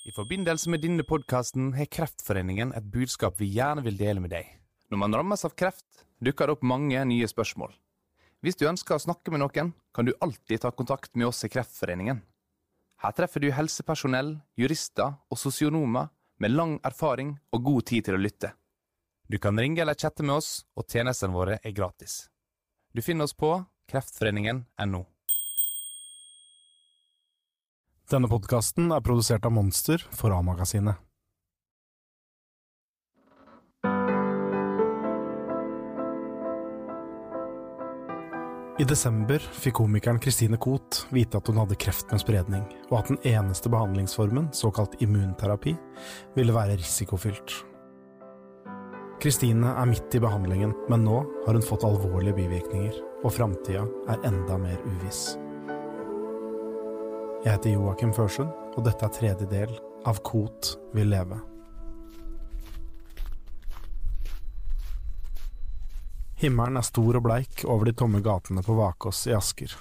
I forbindelse med denne podkasten har Kreftforeningen et budskap vi gjerne vil dele med deg. Når man rammes av kreft, dukker det opp mange nye spørsmål. Hvis du ønsker å snakke med noen, kan du alltid ta kontakt med oss i Kreftforeningen. Her treffer du helsepersonell, jurister og sosionomer med lang erfaring og god tid til å lytte. Du kan ringe eller chatte med oss, og tjenestene våre er gratis. Du finner oss på kreftforeningen.no. Denne podkasten er produsert av Monster for A-magasinet. I desember fikk komikeren Christine Koht vite at hun hadde kreft med spredning, og at den eneste behandlingsformen, såkalt immunterapi, ville være risikofylt. Christine er midt i behandlingen, men nå har hun fått alvorlige bivirkninger, og framtida er enda mer uviss. Jeg heter Joakim Førsund, og dette er tredje del av Kot vil leve. Himmelen er stor og bleik over de tomme gatene på Vakås i Asker.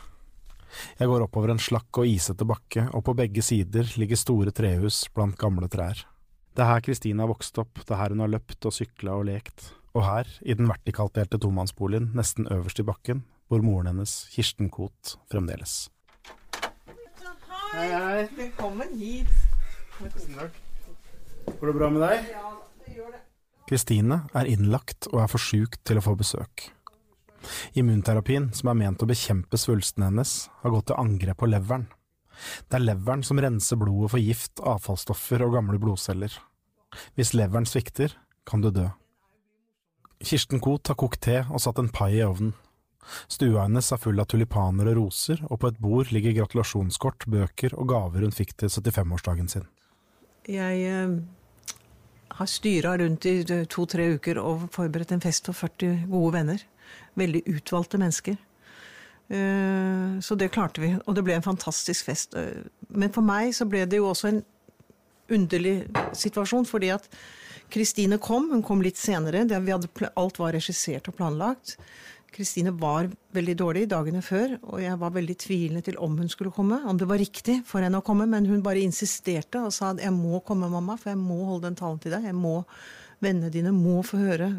Jeg går oppover en slakk og isete bakke, og på begge sider ligger store trehus blant gamle trær. Det er her Kristine har vokst opp, det er her hun har løpt og sykla og lekt, og her, i den vertikaltdelte tomannsboligen nesten øverst i bakken, bor moren hennes, Kirsten Koht, fremdeles. Hei, hei. Velkommen hit. Tusen takk. Går det bra med deg? Ja, det gjør det. Kristine er innlagt og er for sjuk til å få besøk. Immunterapien, som er ment å bekjempe svulsten hennes, har gått til angrep på leveren. Det er leveren som renser blodet for gift, avfallsstoffer og gamle blodceller. Hvis leveren svikter, kan du dø. Kirsten Koht har kokt te og satt en pai i ovnen. Stua hennes er full av tulipaner og roser, og på et bord ligger gratulasjonskort, bøker og gaver hun fikk til 75-årsdagen sin. Jeg eh, har styra rundt i to-tre uker og forberedt en fest for 40 gode venner. Veldig utvalgte mennesker. Eh, Så det klarte vi, og det ble en fantastisk fest. Eh, Men for meg så ble det jo også en underlig situasjon, fordi at Kristine kom, hun kom litt senere. Hadde, alt var regissert og planlagt. Kristine var veldig dårlig dagene før, og jeg var veldig tvilende til om hun skulle komme. Om det var riktig for henne å komme, men hun bare insisterte og sa at jeg må komme, mamma, for jeg må holde den talen til deg. Jeg må, Vennene dine må få høre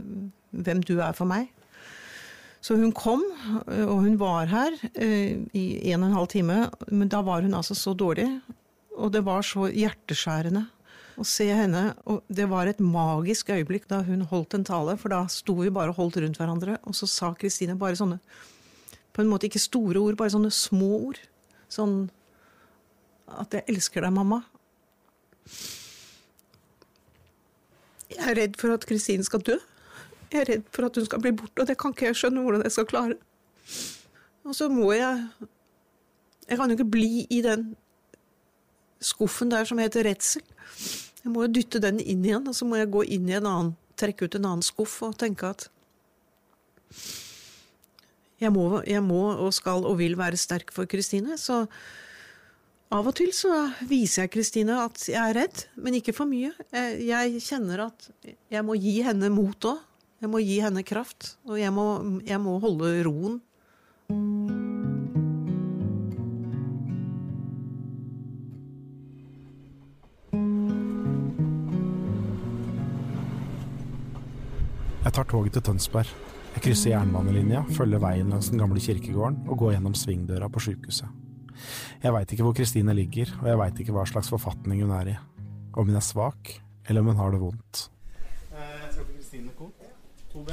hvem du er for meg. Så hun kom, og hun var her eh, i en og en halv time, men da var hun altså så dårlig, og det var så hjerteskjærende å se henne. Og det var et magisk øyeblikk da hun holdt en tale, for da sto vi bare og holdt rundt hverandre, og så sa Kristine bare sånne På en måte ikke store ord, bare sånne små ord. Sånn at 'jeg elsker deg, mamma'. Jeg er redd for at Kristine skal dø. Jeg er redd for at hun skal bli borte, og det kan ikke jeg skjønne hvordan jeg skal klare. Og så må jeg Jeg kan jo ikke bli i den skuffen der som heter redsel. Jeg må jo dytte den inn igjen, og så må jeg gå inn i en annen, trekke ut en annen skuff og tenke at jeg må, jeg må og skal og vil være sterk for Kristine. Så av og til så viser jeg Kristine at jeg er redd, men ikke for mye. Jeg, jeg kjenner at jeg må gi henne mot òg. Jeg må gi henne kraft, og jeg må, jeg må holde roen. Jeg tar toget til Tønsberg. Jeg krysser jernbanelinja, følger veien langs den gamle kirkegården og går gjennom svingdøra på sjukehuset. Jeg veit ikke hvor Kristine ligger, og jeg veit ikke hva slags forfatning hun er i. Om hun er svak, eller om hun har det vondt. Jeg skal til Kristine Koht. 2B.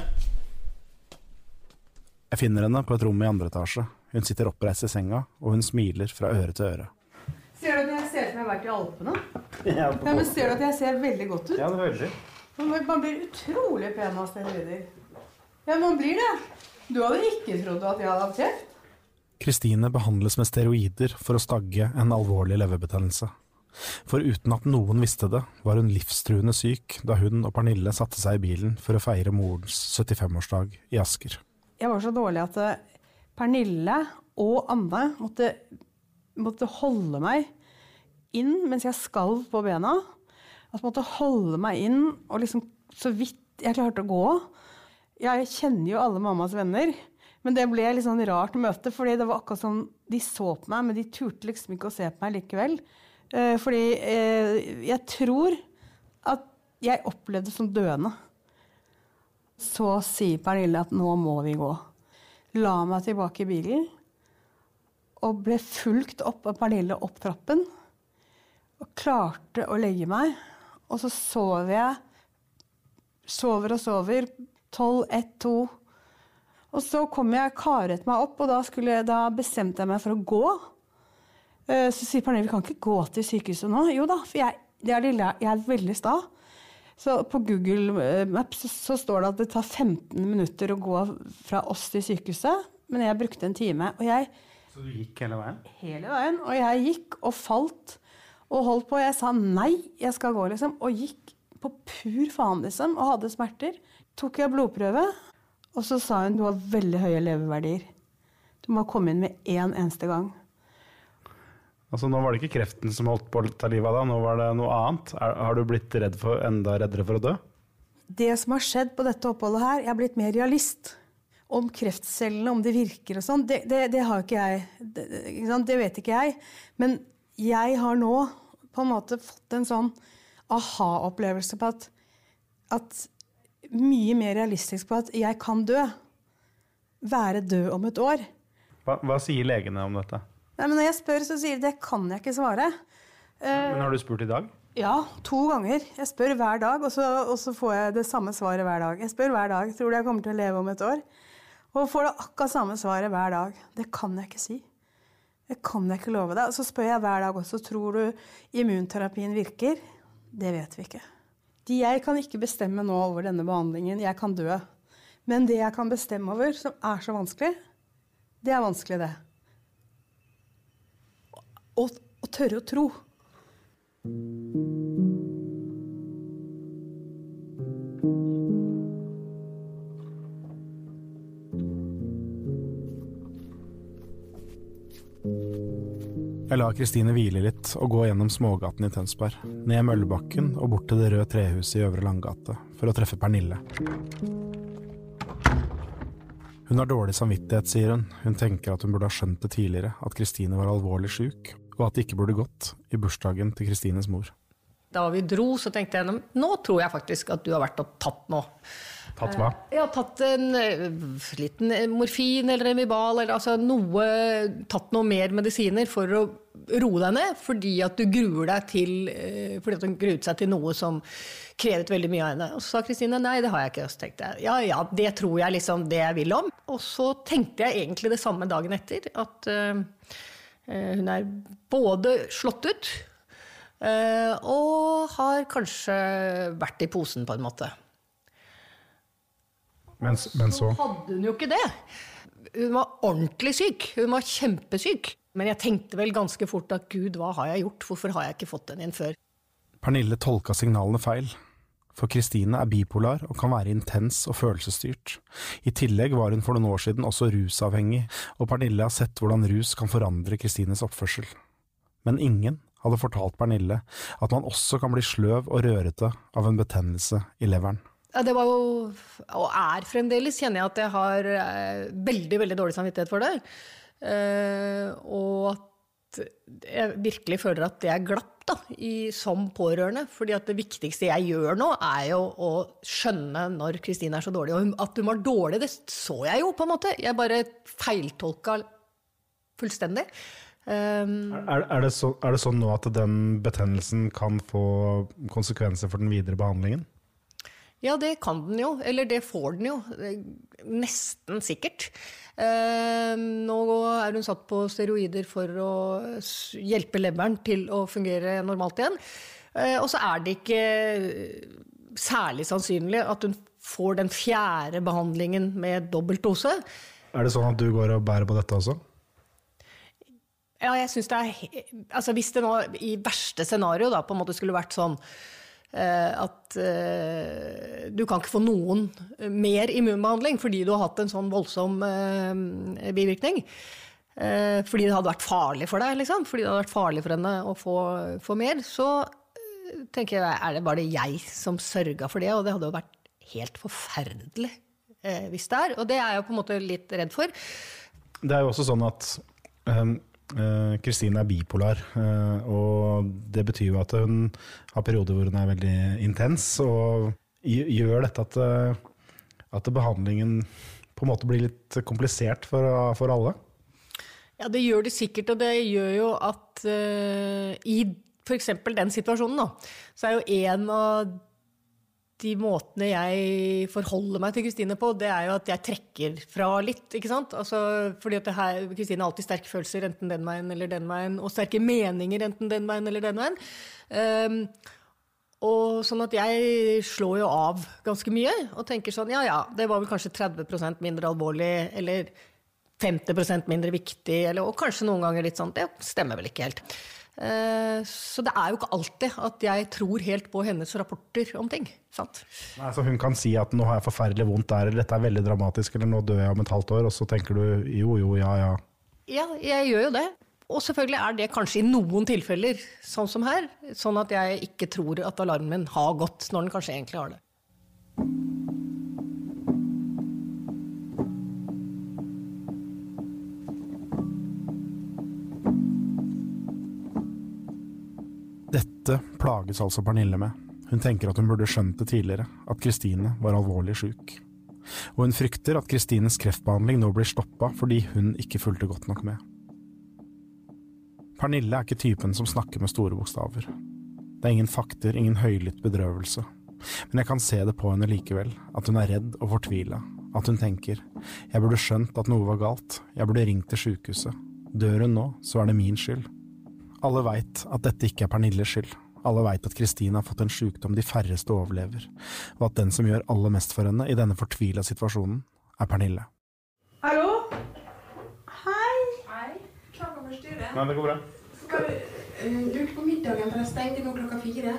Jeg finner henne på et rom i andre etasje. Hun sitter oppreist i senga, og hun smiler fra øre til øre. Ser du at jeg ser ut som jeg har vært i Alpene? Ja, men ser du at jeg ser veldig godt ut? ja, det er du. Man man blir utrolig pen av steroider. Ja, man blir det. Du hadde ikke trodd at jeg hadde hatt kreft. Kristine behandles med steroider for å stagge en alvorlig leverbetennelse. For uten at noen visste det, var hun livstruende syk da hun og Pernille satte seg i bilen for å feire morens 75-årsdag i Asker. Jeg var så dårlig at eh, Pernille og Anne måtte, måtte holde meg inn mens jeg skalv på bena. At jeg måtte holde meg inn og liksom så vidt jeg klarte å gå. Jeg kjenner jo alle mammas venner, men det ble litt sånn rart møte, fordi det var akkurat som de så på meg, men de turte liksom ikke å se på meg likevel. Eh, fordi eh, jeg tror at jeg opplevde som døende. Så sier Pernille at nå må vi gå. La meg tilbake i bilen og ble fulgt opp av Pernille opp trappen. Og klarte å legge meg. Og så sover jeg. Sover og sover. Tolv, ett, to. Og så kom jeg, karet meg opp, og da, skulle, da bestemte jeg meg for å gå. Eh, Så sier Pernille vi kan ikke gå til sykehuset nå. Jo da, for jeg, det er, lille, jeg er veldig sta. Så på Google eh, Maps så, så står det at det tar 15 minutter å gå fra oss til sykehuset. Men jeg brukte en time. Og jeg Så du gikk hele veien? hele veien. Og jeg gikk og falt og holdt på. Jeg sa nei, jeg skal gå, liksom. Og gikk på pur faen, liksom. Og hadde smerter. Tok jeg blodprøve, og så sa hun du har veldig høye leveverdier. Du må komme inn med én eneste gang. Altså Nå var det ikke kreften som holdt på å ta livet av deg, nå var det noe annet. Er, har du blitt redd for, enda reddere for å dø? Det som har skjedd på dette oppholdet her, jeg er blitt mer realist. Om kreftcellene, om de virker og sånn, det, det, det har ikke jeg. Det, det vet ikke jeg. Men jeg har nå på en måte fått en sånn aha-opplevelse på at, at Mye mer realistisk på at jeg kan dø. Være død om et år. Hva, hva sier legene om dette? Nei, men Når jeg spør, så sier de det kan jeg ikke svare. Men Har du spurt i dag? Ja, to ganger. Jeg spør hver dag, og så, og så får jeg det samme svaret hver dag. Jeg spør hver dag. Tror du jeg kommer til å leve om et år? Og får det akkurat samme svaret hver dag. Det kan jeg ikke si. Det kan jeg ikke love deg. Så spør jeg hver dag også tror du immunterapien virker. Det vet vi ikke. De jeg kan ikke bestemme nå over denne behandlingen. Jeg kan dø. Men det jeg kan bestemme over, som er så vanskelig, det er vanskelig, det. Å tørre å tro. Jeg lar Kristine hvile litt og gå gjennom smågaten i Tønsberg, ned Møllebakken og bort til det røde trehuset i Øvre Langgate, for å treffe Pernille. Hun har dårlig samvittighet, sier hun. Hun tenker at hun burde ha skjønt det tidligere, at Kristine var alvorlig syk, og at det ikke burde gått i bursdagen til Kristines mor. Da vi dro, så tenkte jeg nå tror jeg faktisk at du har vært og tatt noe. Tatt hva? Jeg har tatt en eh, liten morfin eller en Vibal, eller altså noe, tatt noe mer medisiner for å roe deg ned, fordi at du gruer deg til eh, fordi at hun gruet seg til noe som krevet veldig mye av henne. Og så sa Kristine nei, det har jeg ikke. Og så tenkte jeg ja ja, det tror jeg liksom det jeg vil om. Og så tenkte jeg egentlig det samme dagen etter, at eh, eh, hun er både slått ut eh, og har kanskje vært i posen, på en måte. Men, men så hadde hun jo ikke det. Hun var ordentlig syk. Hun var kjempesyk. Men jeg tenkte vel ganske fort at gud, hva har jeg gjort? Hvorfor har jeg ikke fått den inn før? Pernille tolka signalene feil. For Kristine er bipolar og kan være intens og følelsesstyrt. I tillegg var hun for noen år siden også rusavhengig, og Pernille har sett hvordan rus kan forandre Kristines oppførsel. Men ingen hadde fortalt Pernille at man også kan bli sløv og rørete av en betennelse i leveren. Ja, det var jo, og er fremdeles, kjenner jeg at jeg har eh, veldig, veldig dårlig samvittighet for det. Uh, og at jeg virkelig føler at det er glapp da, i, som pårørende. fordi at det viktigste jeg gjør nå, er jo å skjønne når Kristine er så dårlig. Og at hun var dårlig, det så jeg jo, på en måte. Jeg bare feiltolka fullstendig. Um, er, er, det så, er det sånn nå at den betennelsen kan få konsekvenser for den videre behandlingen? Ja, det kan den jo. Eller det får den jo. Eh, Nesten sikkert. Eh, nå er hun satt på steroider for å hjelpe leveren til å fungere normalt igjen. Eh, og så er det ikke særlig sannsynlig at hun får den fjerde behandlingen med dobbelt dose. Er det sånn at du går og bærer på dette også? Ja, jeg synes det er Altså hvis det nå i verste scenario da på en måte skulle vært sånn eh, at eh, du kan ikke få noen mer immunbehandling fordi du har hatt en sånn voldsom eh, bivirkning. Eh, fordi det hadde vært farlig for deg, liksom. Fordi det hadde vært farlig for henne å få, få mer. Så eh, tenker jeg, er det bare jeg som sørga for det? Og det hadde jo vært helt forferdelig eh, hvis det er. Og det er jeg jo på en måte litt redd for. Det er jo også sånn at Eh, Kristine er bipolar, eh, og det betyr jo at hun har perioder hvor hun er veldig intens. Og gjør dette at, eh, at behandlingen på en måte blir litt komplisert for, for alle. Ja, det gjør det sikkert, og det gjør jo at uh, i f.eks. den situasjonen, da, så er jo en av de måtene jeg forholder meg til Kristine på, det er jo at jeg trekker fra litt, ikke sant? Altså, fordi at Kristine har alltid sterke følelser, enten den veien eller den veien, og sterke meninger, enten den veien eller den veien. Um, og sånn at jeg slår jo av ganske mye, og tenker sånn, ja ja, det var vel kanskje 30% mindre alvorlig, eller 50% mindre viktig, eller, og kanskje noen ganger litt sånn, det stemmer vel ikke helt. Eh, Så det er jo ikke alltid at jeg tror helt på hennes rapporter om ting. sant? Nei, så hun kan si at 'nå har jeg forferdelig vondt der', eller 'dette er veldig dramatisk', eller 'nå dør jeg om et halvt år', og så tenker du 'jo, jo, ja, ja'. Ja, jeg gjør jo det. Og selvfølgelig er det kanskje i noen tilfeller, sånn som her, sånn at jeg ikke tror at alarmen har gått, når den kanskje egentlig har det. Dette plages altså Pernille med. Hun tenker at hun burde skjønt det tidligere, at Kristine var alvorlig syk. Og hun frykter at Kristines kreftbehandling nå blir stoppa fordi hun ikke fulgte godt nok med. Pernille er ikke typen som snakker med store bokstaver. Det er ingen fakter, ingen høylytt bedrøvelse. Men jeg kan se det på henne likevel, at hun er redd og fortvila. At hun tenker, jeg burde skjønt at noe var galt, jeg burde ringt til sjukehuset. Dør hun nå, så er det min skyld. Alle veit at dette ikke er Pernilles skyld. Alle veit at Kristine har fått en sjukdom de færreste overlever, og at den som gjør aller mest for henne i denne fortvila situasjonen, er Pernille. Hallo? Hei. Nei, det går bra. Du på middagen, for jeg stengte nå klokka fire.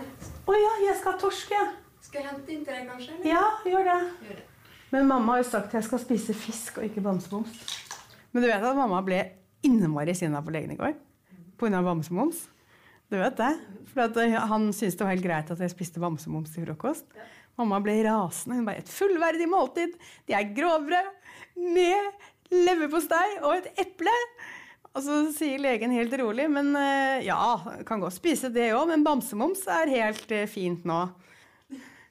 Å ja, jeg skal ha torsk, jeg. Skal jeg hente inn til deg, kanskje? eller? Ja, gjør det. Gjør det. Men mamma har jo sagt at jeg skal spise fisk og ikke bamsemums. Men du vet at mamma ble innmari sinna på legen i går pga. bamsemums? Du vet det? For han syntes det var helt greit at jeg spiste bamsemums til frokost. Mamma ble rasende. Hun bare 'Et fullverdig måltid! De er grovbrød med leverpostei og et eple!' Og så sier legen helt rolig 'Men eh, ja, kan godt spise det òg, men bamsemums er helt eh, fint nå'.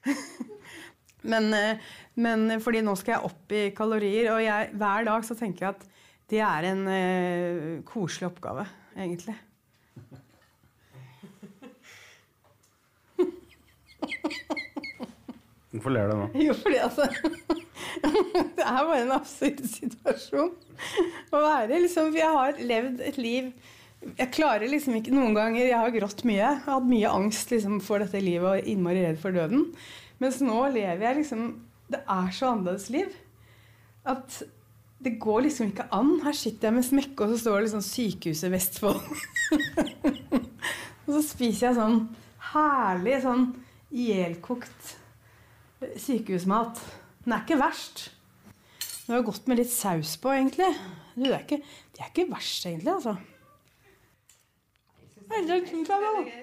Men, eh, men fordi nå skal jeg opp i kalorier, og jeg, hver dag så tenker jeg at det er en uh, koselig oppgave, egentlig. Hvorfor ler du nå? Jo, fordi altså Det er bare en absurd situasjon å være. liksom, jeg har levd et liv Jeg klarer liksom ikke Noen ganger jeg har grått mye. Jeg har hatt mye angst liksom, for dette livet og innmari redd for døden. Mens nå lever jeg liksom Det er så annerledes liv at det går liksom ikke an. Her sitter jeg med smekke, og så står det liksom Sykehuset Vestfold. og så spiser jeg sånn herlig sånn ihjelkokt sykehusmat. Den er ikke verst. Det var godt med litt saus på, egentlig. Du, det, er ikke, det er ikke verst, egentlig, altså. Syns jeg den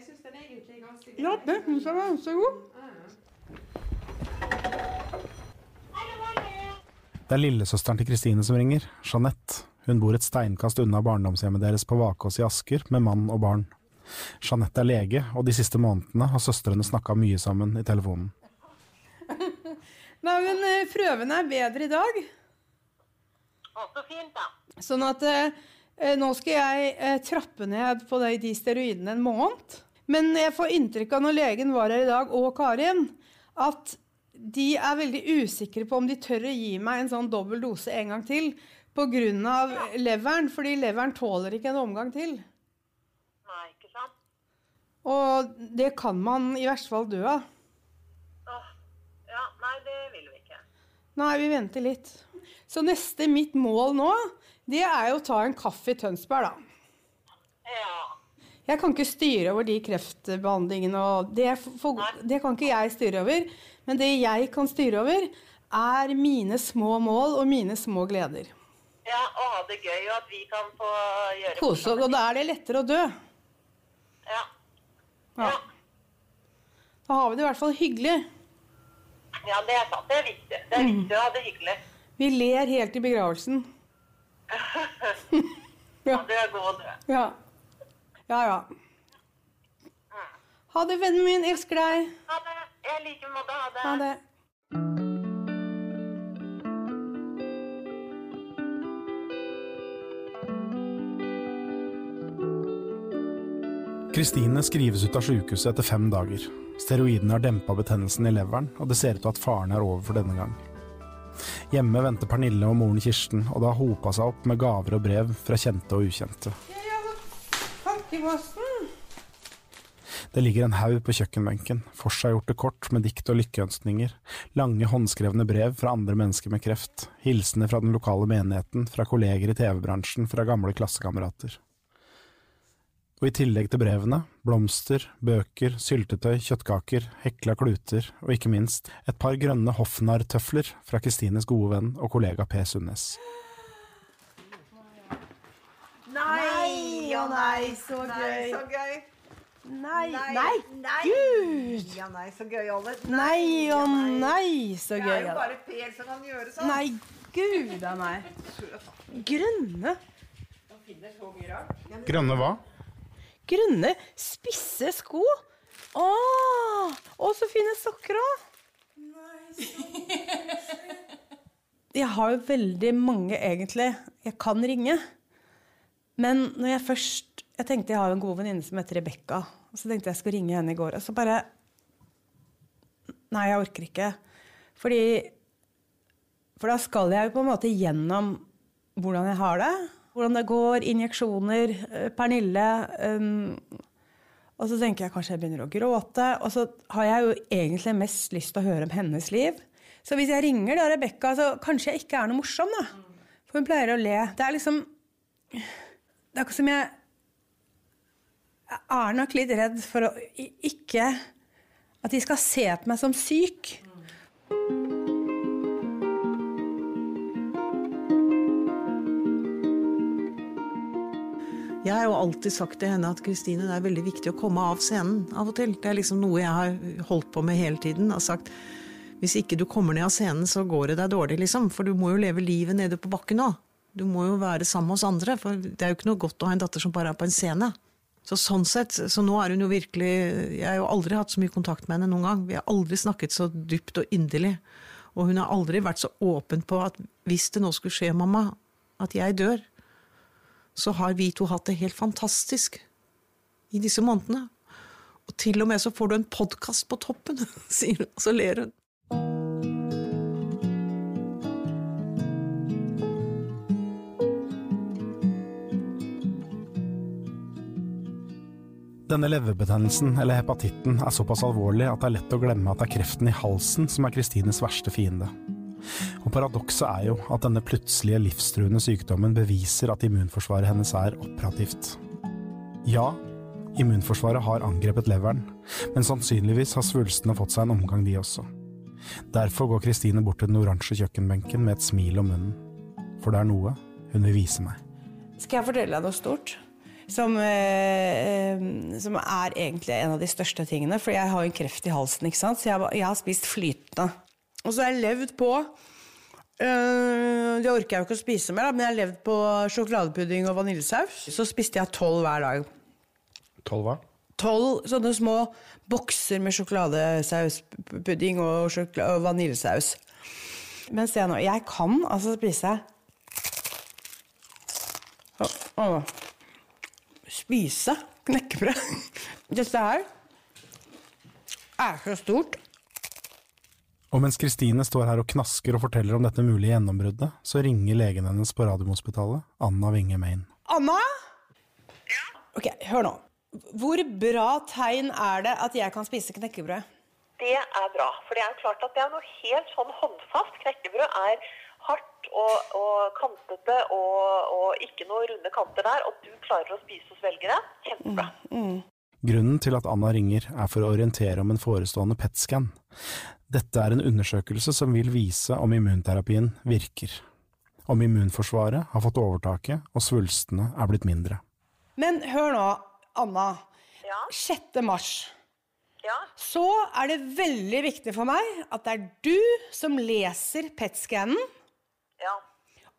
syns den egentlig er ganske Ja, det syns jeg var ganske god. Det er lillesøsteren til Kristine som ringer, Jeanette. Hun bor et steinkast unna barndomshjemmet deres på Vakås i Asker, med mann og barn. Jeanette er lege, og de siste månedene har søstrene snakka mye sammen i telefonen. Nei, men eh, prøvene er bedre i dag. Å, så fint, da. Sånn at eh, eh, nå skal jeg eh, trappe ned på de, de steroidene en måned. Men jeg får inntrykk av når legen var her i dag, og Karin, at de er veldig usikre på om de tør å gi meg en sånn dobbel dose en gang til pga. leveren, fordi leveren tåler ikke en omgang til. Nei, ikke sant? Og det kan man i verste fall dø av. Ja, nei, det vil vi ikke. Nei, vi venter litt. Så neste mitt mål nå, det er jo å ta en kaffe i Tønsberg, da. Ja. Jeg kan ikke styre over de kreftbehandlingene, og det, for, det kan ikke jeg styre over. Men det jeg kan styre over, er mine små mål og mine små gleder. Ja, og ha det gøy, og at vi kan få gjøre Kose oss, og da er det lettere å dø. Ja. Ja. Ja. Da har vi det i hvert fall hyggelig. ja, det er sant. Det er viktig. Det er viktig å ha det hyggelig. Vi ler helt i begravelsen. Ja. Du er god, du. Ja. Ja, ja. Ha det, vennen min. Elsker deg. Ha det. Jeg liker måte. Ha det. Ha det. Kristine skrives ut av sykehuset etter fem dager. Steroidene har dempa betennelsen i leveren, og det ser ut til at faren er over for denne gang. Hjemme venter Pernille og moren Kirsten, og det har hopa seg opp med gaver og brev fra kjente og ukjente. Ja, Pakkeposten. Det ligger en haug på kjøkkenbenken, forseggjorte kort med dikt og lykkeønskninger, lange håndskrevne brev fra andre mennesker med kreft, hilsener fra den lokale menigheten, fra kolleger i TV-bransjen, fra gamle klassekamerater. Og i tillegg til brevene, blomster, bøker, syltetøy, kjøttkaker, hekla kluter og ikke minst et par grønne hoffnarr-tøfler fra Kristines gode venn og kollega Per Sundnes. Nei og nei, så gøy. Nei, Så gøy. Nei, Nei, nei, nei. gud. Ja, nei, så gøy, Olle. Nei og nei, så gøy. Det er jo bare Per som kan gjøre sånn. Nei, gud a meg. Grønne, Grønne hva? grønne, spisse sko. Å, og så fine sokker òg. Jeg har jo veldig mange, egentlig. Jeg kan ringe. Men når jeg først Jeg tenkte jeg har en god venninne som heter Rebekka. Så tenkte jeg skulle ringe henne i går. Og så bare Nei, jeg orker ikke. Fordi For da skal jeg jo på en måte gjennom hvordan jeg har det. Hvordan det går, injeksjoner, eh, Pernille. Um, og så tenker jeg kanskje jeg begynner å gråte. Og så har jeg jo egentlig mest lyst til å høre om hennes liv. Så hvis jeg ringer da Rebekka, så kanskje jeg ikke er noe morsom, da. For hun pleier å le. Det er liksom Det er akkurat som jeg Jeg er nok litt redd for å ikke At de skal se på meg som syk. Jeg har jo alltid sagt til henne at Kristine, det er veldig viktig å komme av scenen av og til. Det er liksom noe jeg har holdt på med hele tiden. og sagt hvis ikke du kommer ned av scenen, så går det deg dårlig, liksom. For du må jo leve livet nede på bakken òg. Du må jo være sammen med oss andre. For det er jo ikke noe godt å ha en datter som bare er på en scene. Så sånn sett, så nå er hun jo virkelig Jeg har jo aldri hatt så mye kontakt med henne noen gang. Vi har aldri snakket så dypt og inderlig. Og hun har aldri vært så åpen på at hvis det nå skulle skje, mamma, at jeg dør, så har vi to hatt det helt fantastisk i disse månedene. Og til og med så får du en podkast på toppen, sier hun, og så ler hun. Denne leverbetennelsen, eller hepatitten, er såpass alvorlig at det er lett å glemme at det er kreften i halsen som er Kristines verste fiende. Og paradokset er jo at denne plutselige livstruende sykdommen beviser at immunforsvaret hennes er operativt. Ja, immunforsvaret har angrepet leveren, men sannsynligvis har svulstene fått seg en omgang de også. Derfor går Kristine bort til den oransje kjøkkenbenken med et smil om munnen. For det er noe hun vil vise meg. Skal jeg fortelle deg noe stort? Som, eh, eh, som er egentlig en av de største tingene. For jeg har jo en kreft i halsen, ikke sant? så jeg, har- jeg har spist flytende. Og så har jeg levd på eh, Det orker jeg jo ikke å spise mer, da, men jeg har levd på sjokoladepudding og vaniljesaus. Så spiste jeg tolv hver dag. Tolv hva? Tolv sånne små bokser med sjokoladesauspudding og, sjokla og vaniljesaus. Men se nå, jeg kan altså spise oh, å. Spise knekkebrød. Dette her er så stort. Og mens Kristine står her og knasker og forteller om dette mulige gjennombruddet, så ringer legen hennes på Radiumhospitalet, Anna Winge Main. Anna? Ja? Ok, hør nå. Hvor bra tegn er det at jeg kan spise knekkebrød? Det er bra, for det er klart at det er noe helt sånn håndfast. Knekkebrød er hardt og, og kantete og, og ikke noe runde kanter der, og du klarer å spise og svelge det. Kjempebra. Grunnen til at Anna ringer, er for å orientere om en forestående PET-scan. Dette er en undersøkelse som vil vise om immunterapien virker. Om immunforsvaret har fått overtaket og svulstene er blitt mindre. Men hør nå, Anna. Ja. 6. mars. Ja. Så er det veldig viktig for meg at det er du som leser PET-scannen. ja.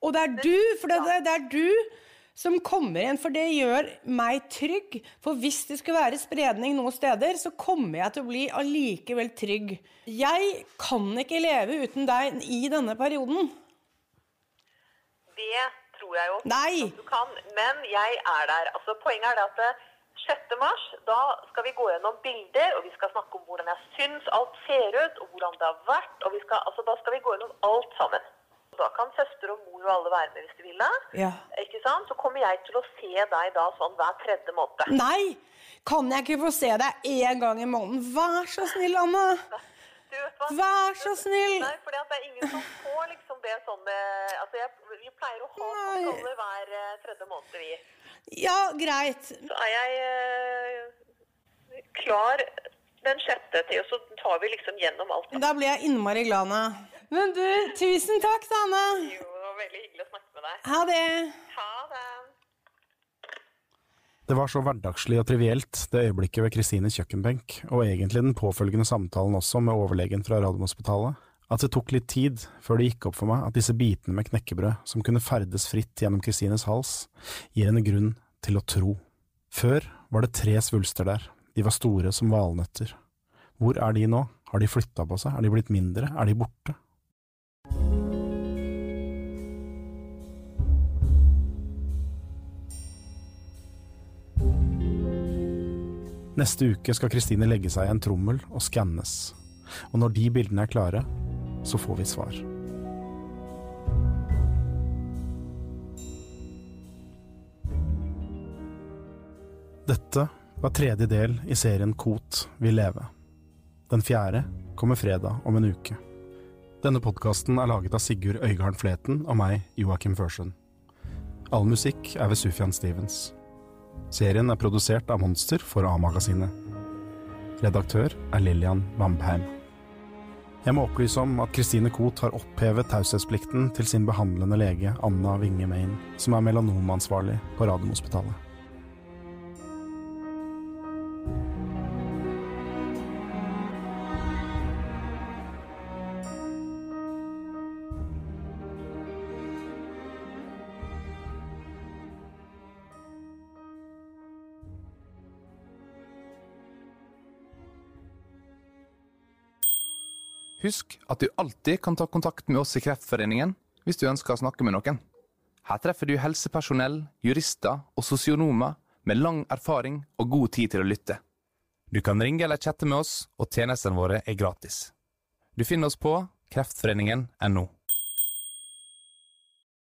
Og det er du, for det, det, det er du som kommer igjen, for det gjør meg trygg. For hvis det skulle være spredning noen steder, så kommer jeg til å bli allikevel trygg. Jeg kan ikke leve uten deg i denne perioden. Det tror jeg jo Nei. at du kan, men jeg er der. Altså, poenget er det at 6. mars, da skal vi gå gjennom bilder, og vi skal snakke om hvordan jeg syns alt ser ut, og hvordan det har vært. og vi skal, altså, Da skal vi gå gjennom alt sammen. Da kan søster og mor og alle være med hvis de vil det. Ja. Ikke sant? Så kommer jeg til å se deg da sånn hver tredje måned. Nei! Kan jeg ikke få se deg én gang i måneden? Vær så snill, Anna! Du vet hva? Vær så snill! Nei, for det er ingen som får liksom det sånn altså jeg, Vi pleier å ha kontroller hver eh, tredje måned, vi. Ja, greit. Så er jeg eh, klar den sjette til, og så tar vi liksom gjennom alt. Da blir jeg innmari glad, Anna. Men du, tusen takk, da, Jo, det var veldig hyggelig å snakke med deg. Ha det. Ha det. Det var så hverdagslig og trivielt, det øyeblikket ved Kristines kjøkkenbenk, og egentlig den påfølgende samtalen også med overlegen fra Radiumhospitalet, at det tok litt tid før det gikk opp for meg at disse bitene med knekkebrød, som kunne ferdes fritt gjennom Kristines hals, gir henne grunn til å tro. Før var det tre svulster der, de var store som valnøtter. Hvor er de nå? Har de flytta på seg? Er de blitt mindre? Er de borte? Neste uke skal Kristine legge seg i en trommel og skannes, og når de bildene er klare, så får vi svar. Dette var tredje del i serien Kot vil leve. Den fjerde kommer fredag om en uke. Denne podkasten er laget av Sigurd Øygarden Fleten og meg, Joakim Førsund. All musikk er ved Sufjan Stevens. Serien er produsert av Monster for A-magasinet. Redaktør er Lillian Vambheim. Jeg må opplyse om at Christine Koht har opphevet taushetsplikten til sin behandlende lege Anna Winge Main, som er melanomansvarlig på Radiumhospitalet. Husk at du alltid kan ta kontakt med oss i Kreftforeningen hvis du ønsker å snakke med noen. Her treffer du helsepersonell, jurister og sosionomer med lang erfaring og god tid til å lytte. Du kan ringe eller chatte med oss, og tjenestene våre er gratis. Du finner oss på kreftforeningen.no.